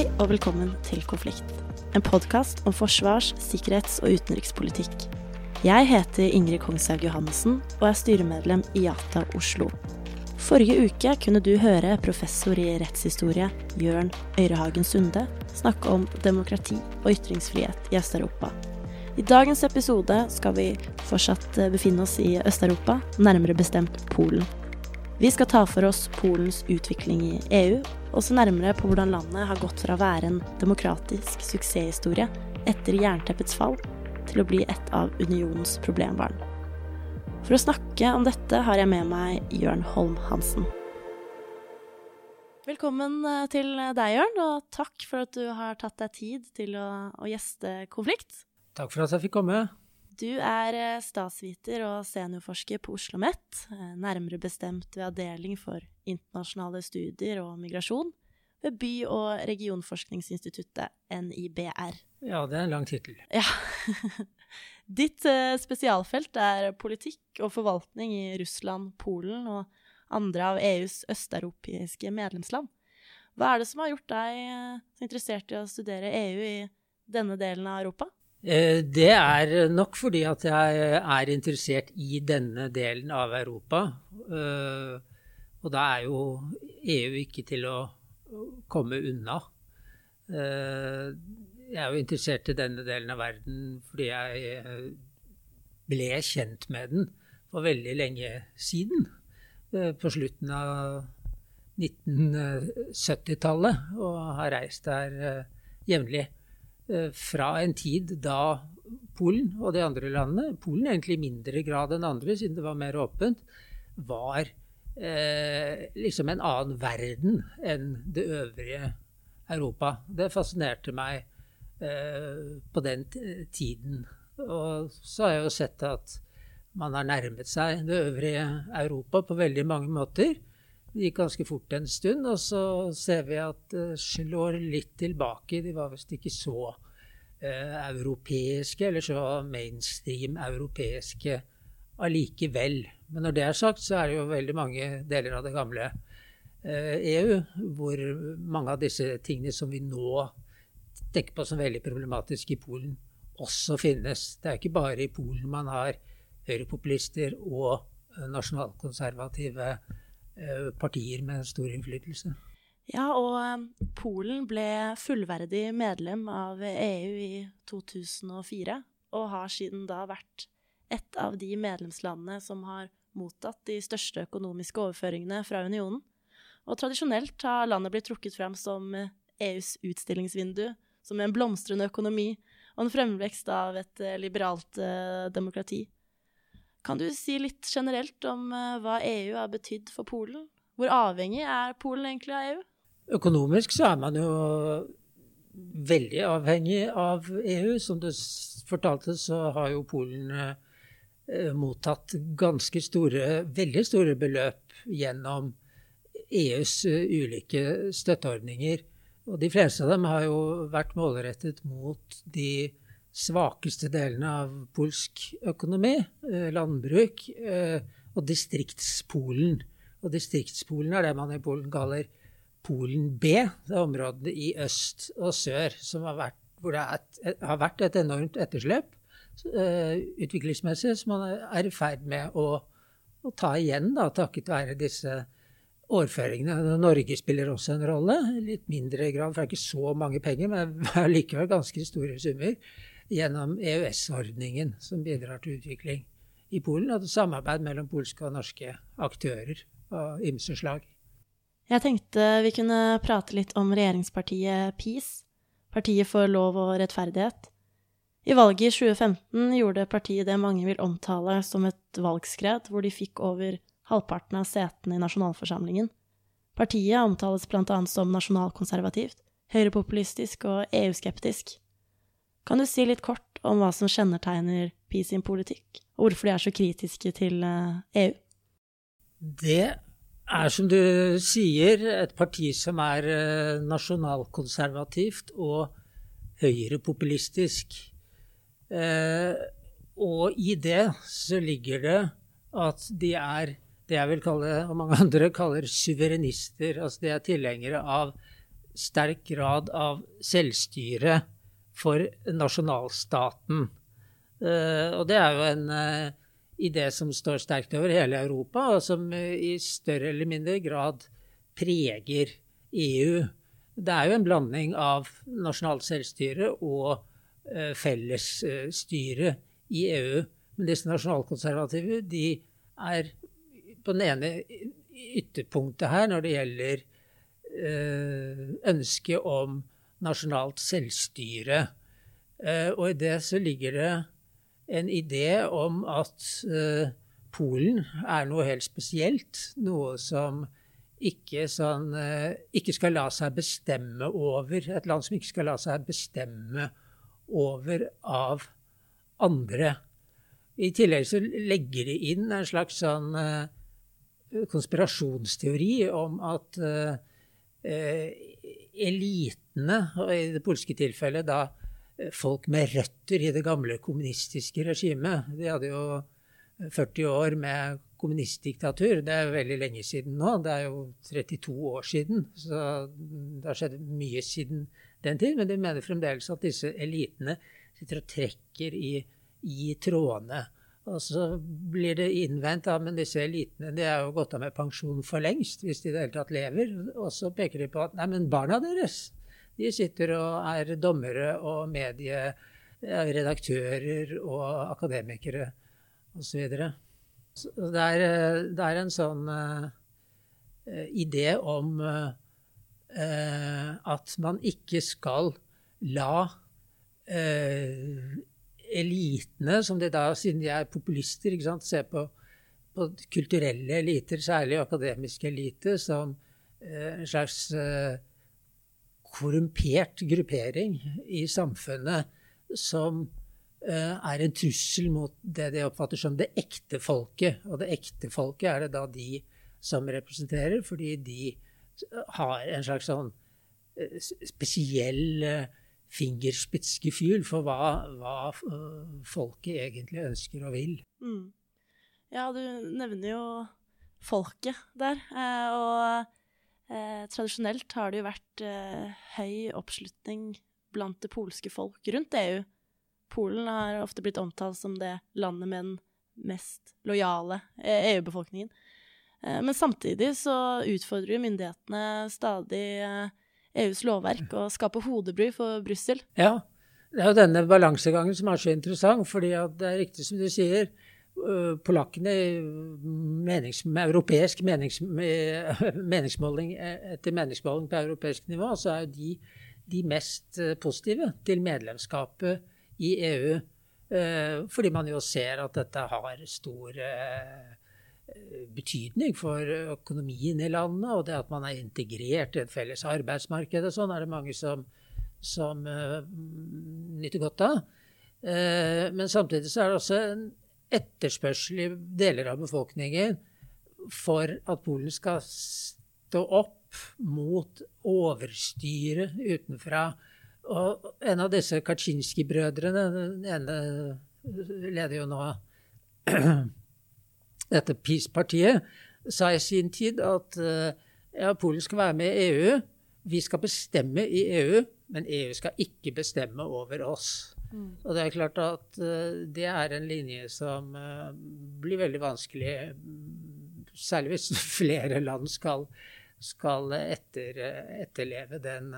Hei og velkommen til Konflikt. En podkast om forsvars-, sikkerhets- og utenrikspolitikk. Jeg heter Ingrid Kongshaug Johannessen og er styremedlem i Yata Oslo. Forrige uke kunne du høre professor i rettshistorie Jørn Øyrehagen Sunde snakke om demokrati og ytringsfrihet i Øst-Europa. I dagens episode skal vi fortsatt befinne oss i Øst-Europa, nærmere bestemt Polen. Vi skal ta for oss Polens utvikling i EU, og se nærmere på hvordan landet har gått fra å være en demokratisk suksesshistorie etter jernteppets fall til å bli et av unionens problembarn. For å snakke om dette har jeg med meg Jørn Holm Hansen. Velkommen eh, til deg, Jørn, og takk for at du har tatt deg tid til å, å gjeste Konflikt. Takk for at jeg fikk komme. Du er eh, statsviter og seniorforsker på Oslo OsloMet, eh, nærmere bestemt ved Avdeling for internasjonale studier og migrasjon ved By- og regionforskningsinstituttet, NIBR. Ja, det er en lang tittel. Ja. Ditt uh, spesialfelt er politikk og forvaltning i Russland, Polen og andre av EUs østeuropeiske medlemsland. Hva er det som har gjort deg så interessert i å studere EU i denne delen av Europa? Uh, det er nok fordi at jeg er interessert i denne delen av Europa. Og da er jo EU ikke til å komme unna. Eh, jeg er jo interessert i denne delen av verden fordi jeg eh, ble kjent med den for veldig lenge siden. Eh, på slutten av 1970-tallet, og har reist der jevnlig. Fra en tid da Polen og de andre landene, Polen egentlig i mindre grad enn andre siden det var mer åpent, var eh, liksom en annen verden enn det øvrige Europa. Det fascinerte meg eh, på den tiden. Og så har jeg jo sett at man har nærmet seg det øvrige Europa på veldig mange måter. Det gikk ganske fort en stund, og så ser vi at det slår litt tilbake. De var visst ikke så eh, europeiske, eller så mainstream europeiske allikevel. Men når det er sagt, så er det jo veldig mange deler av det gamle EU eh, e hvor mange av disse tingene som vi nå tenker på som veldig problematiske i Polen, også finnes. Det er ikke bare i Polen man har høyrepopulister og eh, nasjonalkonservative eh, partier med stor innflytelse. Ja, og Polen ble fullverdig medlem av EU i 2004, og har siden da vært et av de medlemslandene som har mottatt de største økonomiske overføringene fra unionen. Og tradisjonelt har landet blitt trukket frem som EUs utstillingsvindu, som en blomstrende økonomi og en fremvekst av et eh, liberalt eh, demokrati. Kan du si litt generelt om eh, hva EU har betydd for Polen? Hvor avhengig er Polen egentlig av EU? Økonomisk så er man jo veldig avhengig av EU. Som du fortalte, så har jo Polen eh, Eh, mottatt ganske store, veldig store beløp gjennom EUs ulike støtteordninger. Og de fleste av dem har jo vært målrettet mot de svakeste delene av polsk økonomi, eh, landbruk og distriktspolen. Og distriktspolen er det man i Polen kaller Polen B. Det er områdene i øst og sør vært, hvor det et, har vært et enormt etterslep. Eh, utviklingsmessig som man er i ferd med å, å ta igjen, da, takket være disse overføringene. Norge spiller også en rolle, litt mindre grad, for det er ikke så mange penger, men likevel ganske store summer, gjennom EØS-ordningen, som bidrar til utvikling i Polen, og samarbeid mellom polske og norske aktører av ymse slag. Jeg tenkte vi kunne prate litt om regjeringspartiet PiS, Partiet for lov og rettferdighet. I valget i 2015 gjorde partiet det mange vil omtale som et valgskred, hvor de fikk over halvparten av setene i nasjonalforsamlingen. Partiet omtales annet som nasjonalkonservativt, høyrepopulistisk og EU-skeptisk. Kan du si litt kort om hva som kjennetegner PI sin politikk, og hvorfor de er så kritiske til EU? Eh, e det er, som du sier, et parti som er eh, nasjonalkonservativt og høyrepopulistisk. Eh, og i det så ligger det at de er det jeg vil kalle, og mange andre kaller suverenister. Altså de er tilhengere av sterk grad av selvstyre for nasjonalstaten. Uh, og det er jo en uh, idé som står sterkt over hele Europa, og som uh, i større eller mindre grad preger EU. Det er jo en blanding av nasjonalt selvstyre og fellesstyre i EU. Men disse nasjonalkonservative de er på den ene ytterpunktet her når det gjelder ønsket om nasjonalt selvstyre. Eh, og i det så ligger det en idé om at eh, Polen er noe helt spesielt. Noe som ikke, sånn, eh, ikke skal la seg bestemme over Et land som ikke skal la seg bestemme over av andre. I tillegg så legger de inn en slags sånn konspirasjonsteori om at elitene, og i det polske tilfellet da eh, folk med røtter i det gamle kommunistiske regimet. De hadde jo 40 år med kommunistdiktatur. Det er veldig lenge siden nå. Det er jo 32 år siden. Så det har skjedd mye siden den tid. Men de mener fremdeles at disse elitene sitter og trekker i, i trådene. Og så blir det innvendt at ja, disse elitene de er jo gått av med pensjon for lengst, hvis de i det hele tatt lever. Og så peker de på at nei, men barna deres de sitter og er dommere og medieredaktører og akademikere osv. Så, så det, er, det er en sånn uh, idé om uh, at man ikke skal la uh, elitene, som det da, siden de er populister, ikke sant, ser på, på kulturelle eliter, særlig akademiske eliter, som eh, en slags eh, korrumpert gruppering i samfunnet som eh, er en trussel mot det de oppfatter som det ekte folket. Og det ekte folket er det da de som representerer, fordi de har en slags sånn spesiell fingerspitzgefühl for hva, hva, øh, folket egentlig ønsker og vil. Mm. Ja, du nevner jo folket der. Eh, og eh, tradisjonelt har det jo vært eh, høy oppslutning blant det polske folk rundt EU. Polen har ofte blitt omtalt som det landet med den mest lojale EU-befolkningen. Eh, e men samtidig så utfordrer jo myndighetene stadig eh, EUs lovverk og skape hodebry for Brussel. Ja, det er jo denne balansegangen som er så interessant. fordi det er riktig som du sier. Øh, polakkene menings, europeisk menings, meningsmåling etter meningsmåling på europeisk nivå, så er de de mest øh, positive til medlemskapet i EU. Øh, fordi man jo ser at dette har stor betydning for økonomien i landet, og det at man er integrert i et felles arbeidsmarked og sånn, er det mange som, som uh, nyter godt av. Uh, men samtidig så er det også en etterspørsel i deler av befolkningen for at Polen skal stå opp mot overstyret utenfra. Og en av disse Kaczynski-brødrene, den ene leder jo nå dette PiS-partiet, sa i sin tid at eh, ja, Polen skal være med i EU. Vi skal bestemme i EU, men EU skal ikke bestemme over oss. Mm. Og det er klart at uh, det er en linje som uh, blir veldig vanskelig, særlig hvis flere land skal, skal etter, etterleve den,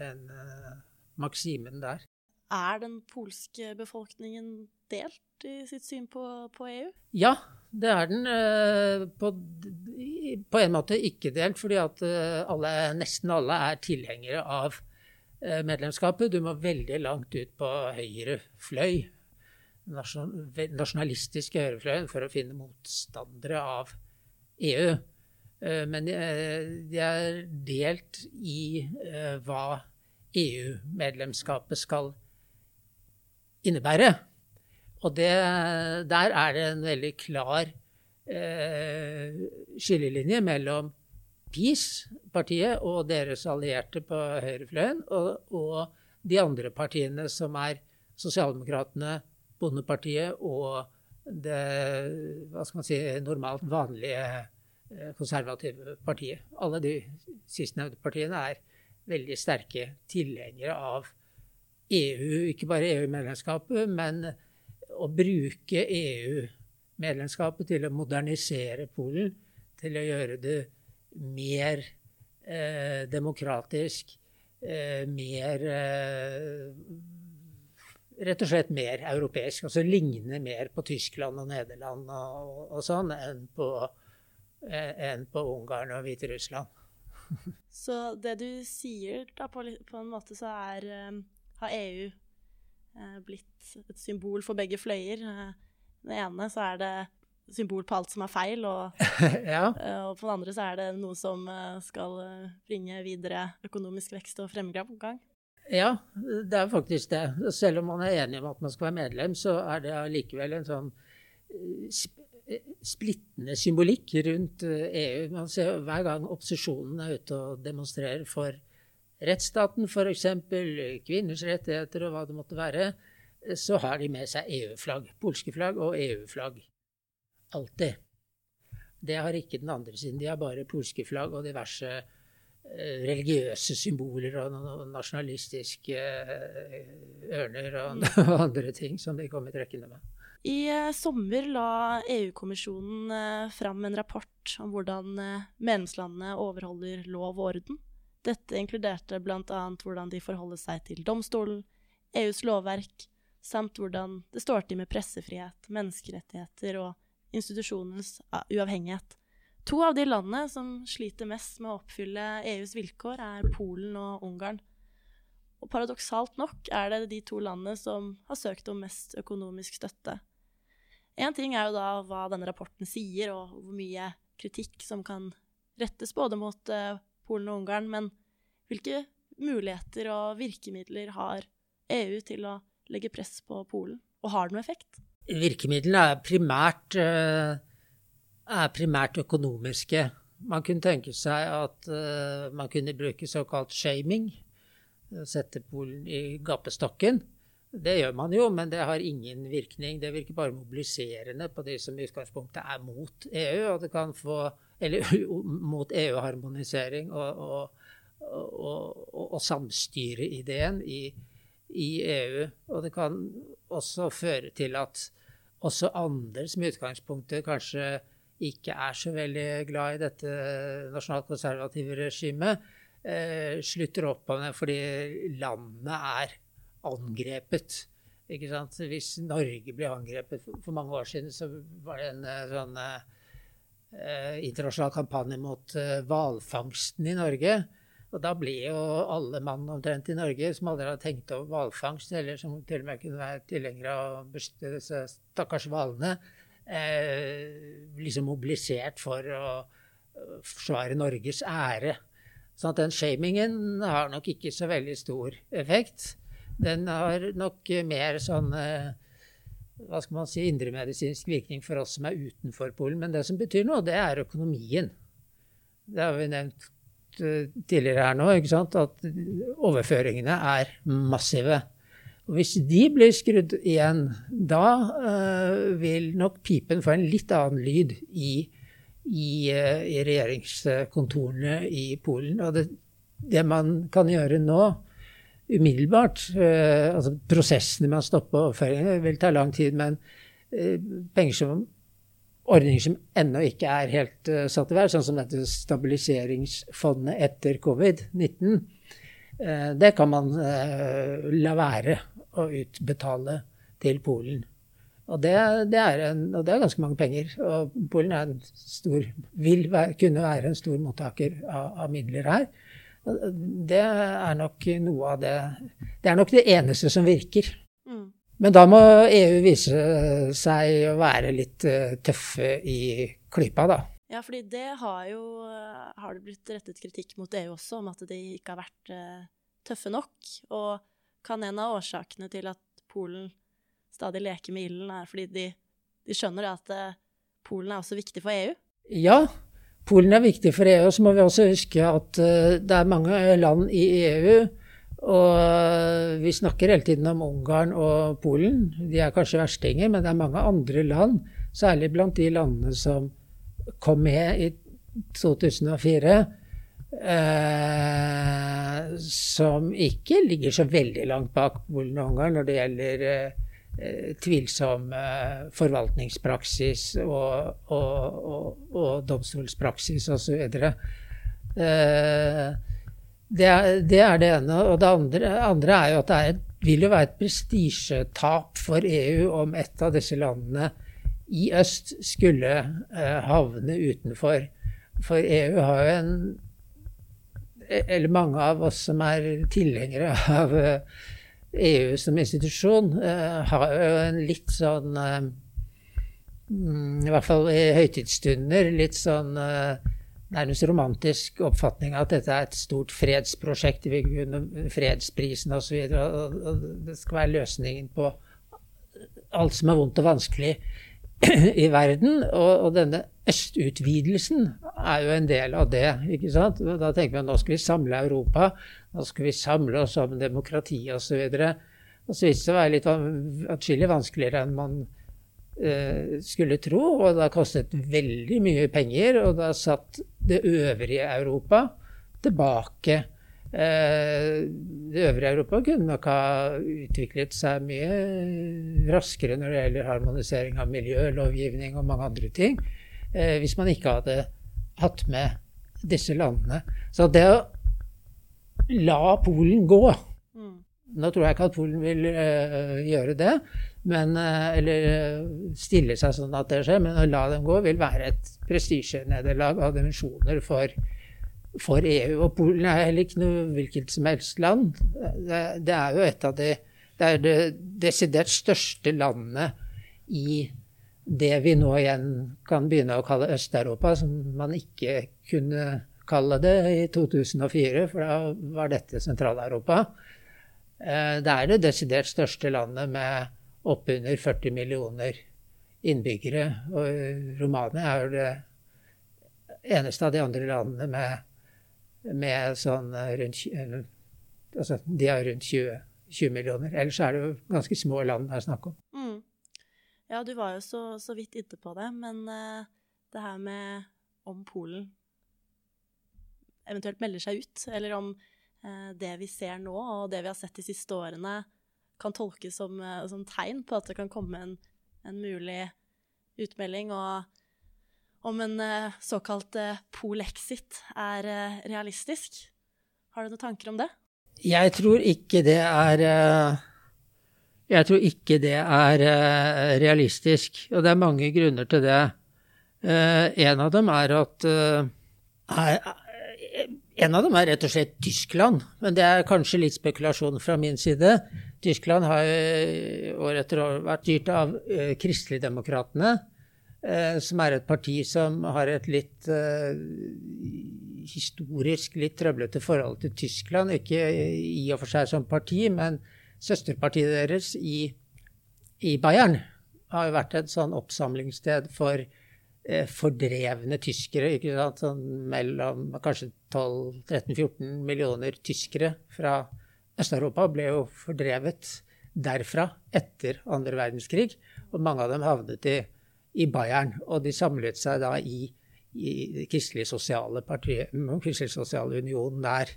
den maksimen der. Er den polske befolkningen delt i sitt syn på, på EU? Ja, det er den. Eh, på, på, en måte ikke delt, fordi at eh, alle, nesten alle er tilhengere av eh, medlemskapet. Du må veldig langt ut på høyre fløy, nasjonalistiske høyrefløyen, for å finne motstandere av EU. Men de er delt i hva EU-medlemskapet skal innebære. Og det, der er det en veldig klar eh, skillelinje mellom PiS-partiet og deres allierte på høyrefløyen, og, og, de andre partiene som er Sosialdemokratene, Bondepartiet og det hva skal man si, normalt vanlige eh, konservative partiet. Alle de sistnevnte partiene er veldig sterke tilhengere av EU, ikke bare EU-medlemskapet, men å bruke EU-medlemskapet til å modernisere Polen, til å gjøre det mer eh, demokratisk, eh, mer eh, Rett og slett mer europeisk. Altså ligne mer på Tyskland og Nederland og, og sånn enn på, eh, enn på Ungarn og Hviterussland. Så det du sier, da, på, på en måte, så er um, har EU eh, blitt et symbol for begge fløyer. Eh, den ene så er det symbol på alt som er feil, og, ja. Eh, og på den andre så er det noe som skal bringe videre økonomisk vekst og fremgang. Ja, det er faktisk det. Selv om man er enig om at man skal være medlem, så er det allikevel en sånn splittende symbolikk rundt EU. Man ser Hver gang opposisjonen er ute og demonstrerer for rettsstaten, f.eks., kvinners rettigheter og hva det måtte være, så har de med seg EU-flagg. Polske flagg og EU-flagg. Alltid. Det har ikke den andre siden. De har bare polske flagg og diverse eh, religiøse symboler og nasjonalistiske eh, ørner og, og andre ting som de kommer trekkende med. I eh, sommer la EU-kommisjonen fram en rapport om hvordan medlemslandene overholder lov og orden. Dette inkluderte bl.a. hvordan de forholder seg til domstolen, EUs lovverk, samt hvordan det står til med pressefrihet, menneskerettigheter og institusjonens uavhengighet. To av de landene som sliter mest med å oppfylle EUs vilkår, er Polen og Ungarn. Og paradoksalt nok er det de to landene som har søkt om mest økonomisk støtte. Én ting er jo da hva denne rapporten sier, og hvor mye kritikk som kan rettes både mot uh, Polen og Ungarn, men hvilke muligheter og virkemidler har EU til å legge press på Polen, og har det noen effekt? Virkemidlene er primært, eh, er primært økonomiske. Man kunne tenke seg at uh, man kunne bruke såkalt shaming. Sette Polen i gapestokken. Det gjør man jo, men det har ingen virkning. Det virker bare mobiliserende på de som i utgangspunktet er mot EU. og det kan få eller mot EU-harmonisering og, og, og, og, samstyreideen i, i, EU. Og det kan også føre til at også andre som i utgangspunktet kanskje ikke er så veldig glad i dette nasjonalkonservative regimet, eh, slutter opp om det fordi landet er angrepet. Hvis Norge ble angrepet for, mange år siden, så var det en eh, sånn Eh, internasjonal kampanje mot eh, hvalfangsten i Norge. Og da ble jo alle mann omtrent i Norge som aldri hadde tenkt over hvalfangst, eller som til og med kunne være tilhengere av å beskytte disse stakkars hvalene, eh, liksom mobilisert for å forsvare Norges ære. Sånn at den shamingen har nok ikke så veldig stor effekt. Den har nok mer sånn eh, hva skal man si, indremedisinsk virkning for oss som er utenfor Polen. Men det som betyr noe, det er økonomien. Det har vi nevnt uh, tidligere her nå, ikke sant? at overføringene er massive. Og hvis de blir skrudd igjen, da uh, vil nok pipen få en litt annen lyd i, i, uh, i regjeringskontorene i Polen. Og det, det man kan gjøre nå, umiddelbart. Eh, altså prosessene med å stoppe overføringene vil ta lang tid, men eh, penger som ordninger som ennå ikke er helt uh, satt i vær, sånn som dette stabiliseringsfondet etter covid-19, uh, det kan man uh, la være å utbetale til Polen. Og det, det, en, og det, er ganske mange penger. Og Polen stor, vil være, kunne være en stor mottaker av, av midler her. Det er nok noe av det Det er nok det eneste som virker. Mm. Men da må EU vise seg å være litt uh, tøffe i klypa, da. Ja, fordi det har jo har det blitt rettet kritikk mot EU også, om at de ikke har vært uh, tøffe nok. Og kan en av årsakene til at Polen stadig leker med ilden, er fordi de, de skjønner at Polen er også viktig for EU? Ja, Polen er viktig for EU. Så må vi også huske at eh, det er mange land i EU. Og vi snakker hele tiden om Ungarn og Polen. De er kanskje verstinger, men det er mange andre land, særlig blant de landene som kom med i 2004, eh, som ikke ligger så veldig langt bak Polen og Ungarn når det gjelder eh, tvilsom eh, forvaltningspraksis og, og, og, og domstolspraksis osv. Det, det, det er det ene. Og det andre, andre er jo at det er, vil jo være et prestisjetap for EU om et av disse landene i øst skulle eh, havne utenfor. For EU har jo en eller mange av oss som er tilhengere av EU eh, som institusjon, eh, har jo en litt sånn eh, mm, I hvert fall i høytidsstunder litt sånn nærmest romantisk oppfatning av at dette er et stort fredsprosjekt, fredsprisen osv. Og, og, og det skal være løsningen på alt som er vondt og vanskelig i verden. Og, og denne østutvidelsen er jo en del av det. ikke sant? Da tenker vi at nå skal vi samle Europa, nå skal vi samle oss om demokrati osv. Og så viste det seg å være litt atskillig vanskeligere enn man eh, skulle tro. Og det har kostet veldig mye penger, og det har satt det øvrige Europa tilbake. Eh, det øvrige Europa kunne nok ha utviklet seg mye raskere når det gjelder harmonisering av miljølovgivning og mange andre ting. Eh, hvis man ikke hadde hatt med disse landene. Så det å la Polen gå mm. Nå tror jeg ikke at Polen vil uh, gjøre det, men, eller stille seg sånn at det skjer, men å la dem gå vil være et prestisjenederlag av dimensjoner for, for, EU. Og Polen er heller ikke noe hvilket som helst land. Det, det er jo et av de det er det desidert største landet i det vi nå igjen kan begynne å kalle Øst-Europa, som man ikke kunne kalle det i 2004, for da var dette Sentral-Europa. Eh, det er det desidert største landet med oppunder 40 millioner innbyggere. Og Romania er jo det eneste av de andre landene med, med sånn rundt Altså, de har rundt 20, 20 millioner. Ellers er det jo ganske små land det er snakk om. Mm. Ja, du var jo så, så vidt inne på det, men uh, det her med om Polen eventuelt melder seg ut, eller om uh, det vi ser nå, og det vi har sett de siste årene, kan tolkes som, uh, som tegn på at det kan komme en, en mulig utmelding, og om en såkalt polexit er realistisk. Har du noen tanker om det? Jeg tror ikke det er jeg tror ikke det er realistisk, og det er mange grunner til det. En av dem er at er, En av dem er rett og slett Tyskland, men det er kanskje litt spekulasjon fra min side. Tyskland har år etter år vært styrt av Kristeligdemokratene, som er et parti som har et litt historisk litt trøblete forhold til Tyskland. Ikke i og for seg som parti, men søsterpartiet deres i, i, Bayern har jo vært et sånn oppsamlingssted for eh, fordrevne tyskere. ikke sant? Sånn mellom kanskje 12-13-14 millioner tyskere fra Øst-Europa ble jo fordrevet derfra etter andre verdenskrig. Og mange av dem havnet i, i Bayern. Og de samlet seg da i, i Kristelig Sosiale Partiet, Kristelig Sosiale Union der.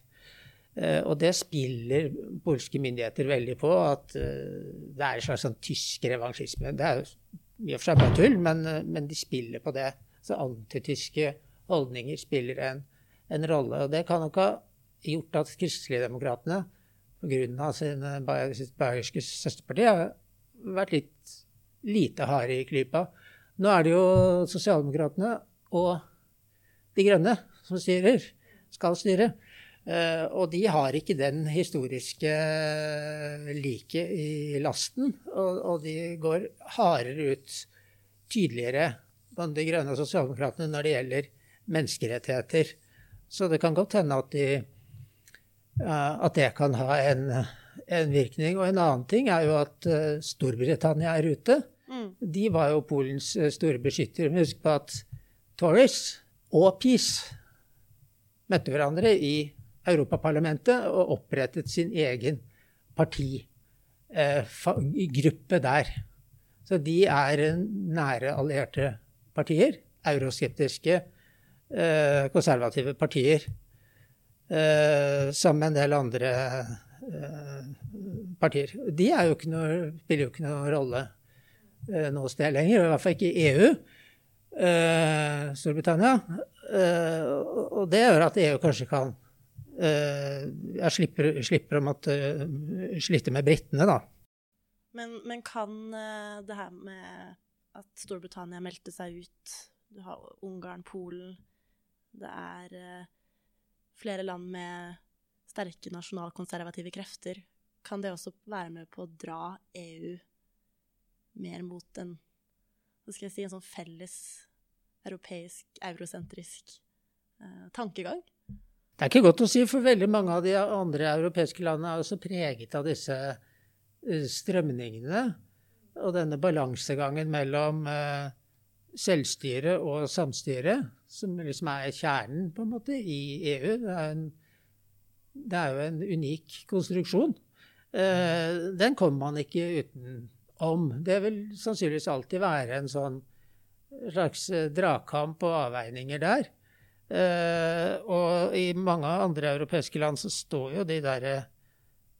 Eh, og det spiller polske myndigheter veldig på, at eh, det er en slags sånn tysk revansjisme. Det er i og for seg bare tull, men, eh, men, de spiller på det. Så antityske holdninger spiller en, en rolle. Og det kan nok ha gjort at kristeligdemokratene, pga. sitt bayerske søsterparti, har vært litt lite harde i klypa. Nå er det jo sosialdemokratene og De Grønne som styrer, skal styre. Uh, og de har ikke den historiske uh, liket i lasten. Og, de går hardere ut, tydeligere, De grønne og sosialdemokratene, når det gjelder menneskerettigheter. Så det kan godt hende at, de, uh, at det kan ha en, en, virkning. Og en annen ting er jo at Storbritannia er ute. Mm. De var jo Polens store beskyttere. Men husk på at Tories og Peace møtte hverandre i Europaparlamentet og opprettet sin egen partigruppe der. Så de er nære allierte partier. Euroskeptiske, eh, konservative partier. eh, sammen med en del andre eh, partier. De jo noe, spiller jo ikke noen rolle eh, noe sted lenger, i hvert fall ikke i EU. Uh, Storbritannia. Uh, og det gjør at EU kanskje kan jeg slipper, slipper å måtte slite med britene, da. Men, men, kan det her med at Storbritannia meldte seg ut Du har Ungarn, Polen Det er flere land med sterke nasjonalkonservative krefter, kan det også være med på å dra EU mer mot en si, en sånn felles europeisk, eurosentrisk eh, tankegang? Det er ikke godt å si, for veldig mange av de andre europeiske landene er også preget av disse uh, strømningene og denne balansegangen mellom eh, selvstyre og samstyre, som liksom er kjernen på en måte i EU. Det er, en, det er jo en unik konstruksjon. Eh, den kommer man ikke utenom. Det vil sannsynligvis alltid være en sånn slags eh, dragkamp og avveininger der. Eh, og i mange andre europeiske land så står jo de derre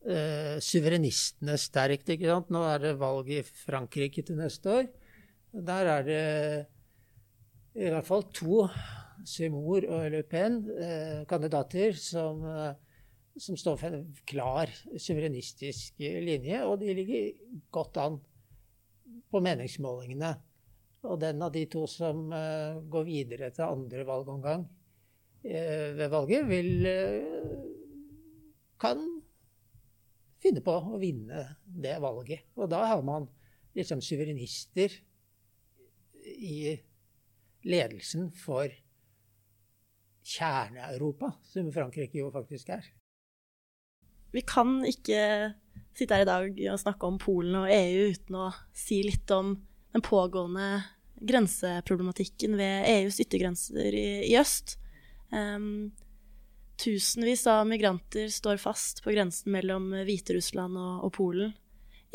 eh, suverenistene sterkt. ikke sant? Nå er det valg i Frankrike til neste år. Der er det i hvert fall to, Seymour og Le Pen, kandidater som, som, står for en klar suverenistisk linje, og de ligger godt an på meningsmålingene. Og den av de to som uh, går videre til andre valgomgang uh, ved valget, vil uh, kan finne på å vinne det valget. Og da har man liksom suverenister i ledelsen for Kjerne-Europa, som Frankrike jo faktisk er. Vi kan ikke sitte her i dag og snakke om Polen og EU uten å si litt om den pågående grenseproblematikken ved EUs yttergrenser i, i øst. Um, tusenvis av migranter står fast på grensen mellom Hviterussland og, og Polen.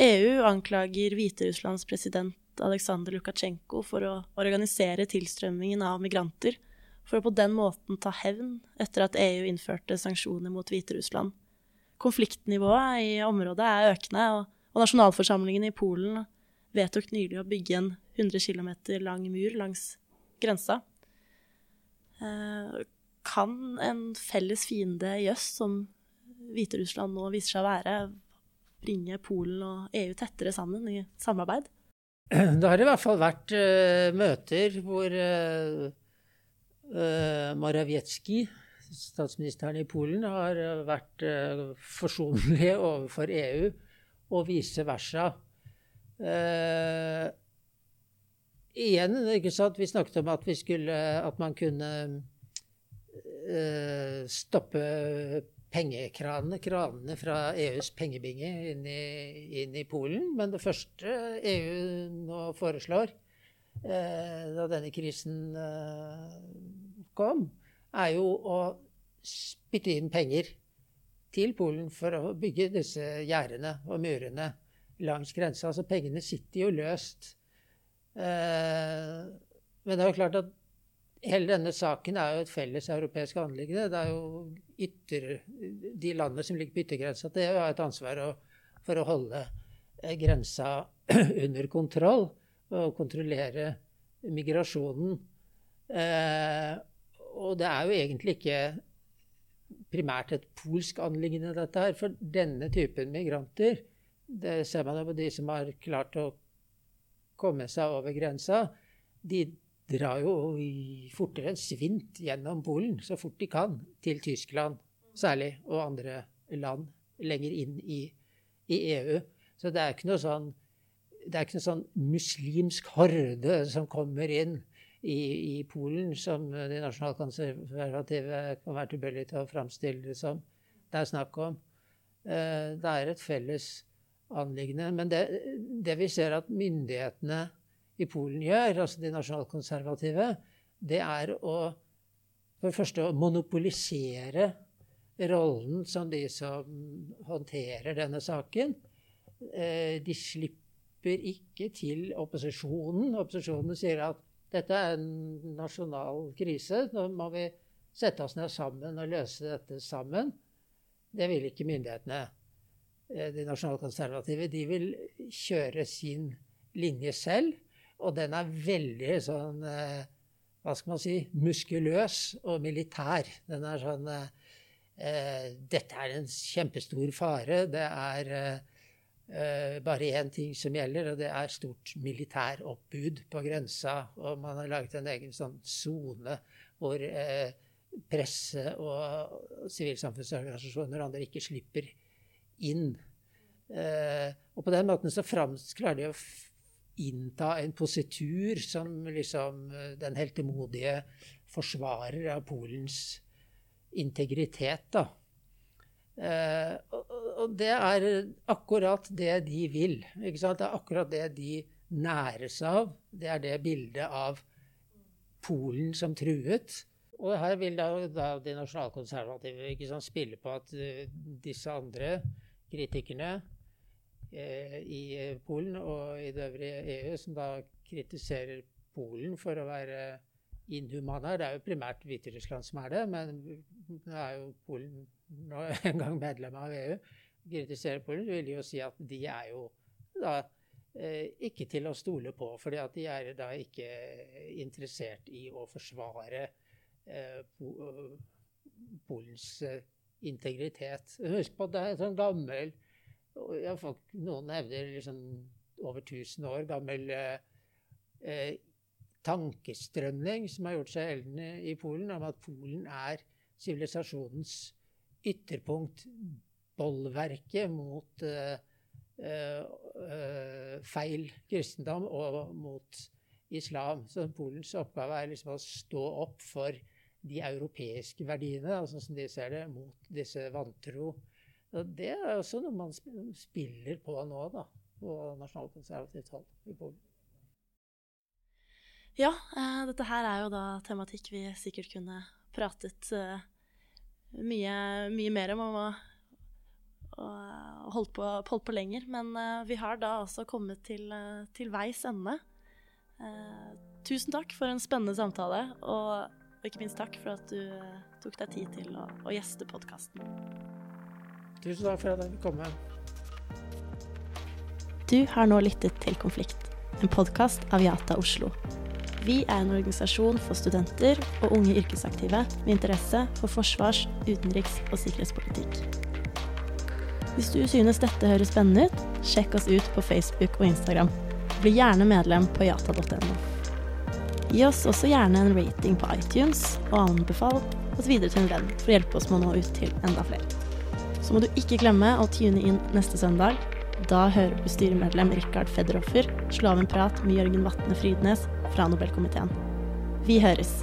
EU anklager Hviterusslands president Aleksandr Lukasjenko for å organisere tilstrømmingen av migranter, for å på den måten ta hevn etter at EU innførte sanksjoner mot Hviterussland. Konfliktnivået i området er økende, og, og nasjonalforsamlingen i Polen vedtok nylig å bygge en 100 km lang mur langs grensa. Eh, kan en felles fiende i øst, som Hviterussland nå viser seg å være, bringe Polen og EU tettere sammen i samarbeid? Det har i hvert fall vært uh, møter hvor uh, uh, Morawiecki, statsministeren i Polen, har vært uh, forsonlig overfor EU, og vice versa. igjen, ikke sant, vi snakket om at, skulle, at man kunne stoppe pengekranene, kranene fra EUs pengebinge inn i, inn i, Polen. Men det første EU nå foreslår, eh, da denne krisen eh, kom, er jo å spytte inn penger til Polen for å bygge disse gjerdene og murene langs grensa. Altså pengene sitter jo løst. Eh, men det er jo klart at Hele denne saken er jo et felles europeisk anliggende. Det er jo ytter, de landene som ligger på yttergrensa, det har et ansvar for å holde eh, grensa under kontroll og kontrollere migrasjonen. Eh, og det er jo egentlig ikke primært et polsk anliggende, dette her. For denne typen migranter, det ser man jo på de som har klart å komme seg over grensa, de drar jo fortere enn svint gjennom Polen, så fort de kan, til Tyskland særlig, og andre land lenger inn i, i EU. Så det er ikke noe sånn det er ikke noe sånn muslimsk horde som kommer inn i, i Polen, som de nasjonalkonservative kan være tilbøyelige til å framstille det som det er snakk om. Eh, det er et felles anliggende. Men det, det vi ser at myndighetene i Polen gjør, altså de nasjonalkonservative, det er å for det første å monopolisere rollen som de som håndterer denne saken. Eh, de slipper ikke til opposisjonen. Opposisjonen sier at dette er en nasjonal krise. Nå må vi sette oss ned sammen og løse dette sammen. Det vil ikke myndighetene. Eh, de nasjonalkonservative de vil kjøre sin linje selv, og den er veldig sånn eh, Hva skal man si muskuløs og militær. Den er sånn eh, Dette er en kjempestor fare. Det er bare én ting som gjelder, og det er stort militæroppbud på grensa. Og man har laget en egen sånn sone hvor presse og sivilsamfunnsorganisasjoner og andre ikke slipper inn. Eh, og på den måten så klarer de å innta en positur som liksom eh, den heltemodige forsvarer av Polens integritet, da. Eh, og, og, det er akkurat det de vil. Ikke sant? Det er akkurat det de næres av. Det er det bildet av Polen som truet. Og her vil da, da de nasjonalkonservative ikke sant, spille på at uh, disse andre kritikerne uh, i Polen og i det øvrige EU, som da kritiserer Polen for å være inhumane Det er jo primært Hviterussland som er det, men nå er jo Polen nå en gang medlem av EU. Kritiserer Polen, vil jo si at de er jo da uh, ikke til å stole på, fordi at de er da ikke interessert i å forsvare Eh, eh, Polens eh, integritet. Husk på at det er en sånn gammel Noen hevder liksom over 1000 år gammel eh, tankestrømning som har gjort seg gjeldende i Polen, om at Polen er sivilisasjonens ytterpunkt, bolverket mot uh, uh, feil kristendom og mot islam. Så Polens oppgave er liksom å stå opp for de europeiske verdiene, altså som de ser det, mot disse vantro. Og det er også noe man spiller på nå, da, på nasjonalkonservativt hold i Polen. Ja, uh, dette her er jo da tematikk vi sikkert kunne pratet mye, mye, mer om og, og holdt, på, holdt, på, lenger. Men uh, vi har da også kommet til, til veis ende. tusen takk for en spennende samtale. og og ikke minst takk for at du eh, tok deg tid til å, å gjeste podkasten. Tusen takk for at jeg fikk komme. Du har nå lyttet til Konflikt, en podkast av Jata Oslo. Vi er en organisasjon for studenter og unge yrkesaktive med interesse for forsvars-, utenriks- og sikkerhetspolitikk. Hvis du synes dette høres spennende ut, sjekk oss ut på Facebook og Instagram. Bli gjerne medlem på jata.no. Gi oss også gjerne en rating på iTunes, og anbefal oss videre til en venn for å hjelpe oss med å nå ut til enda flere. Så må du ikke glemme å tune inn neste søndag. Da hører du styremedlem Rikard Federoffer slå av en prat med Jørgen Vatne Frydnes fra Nobelkomiteen. Vi høres!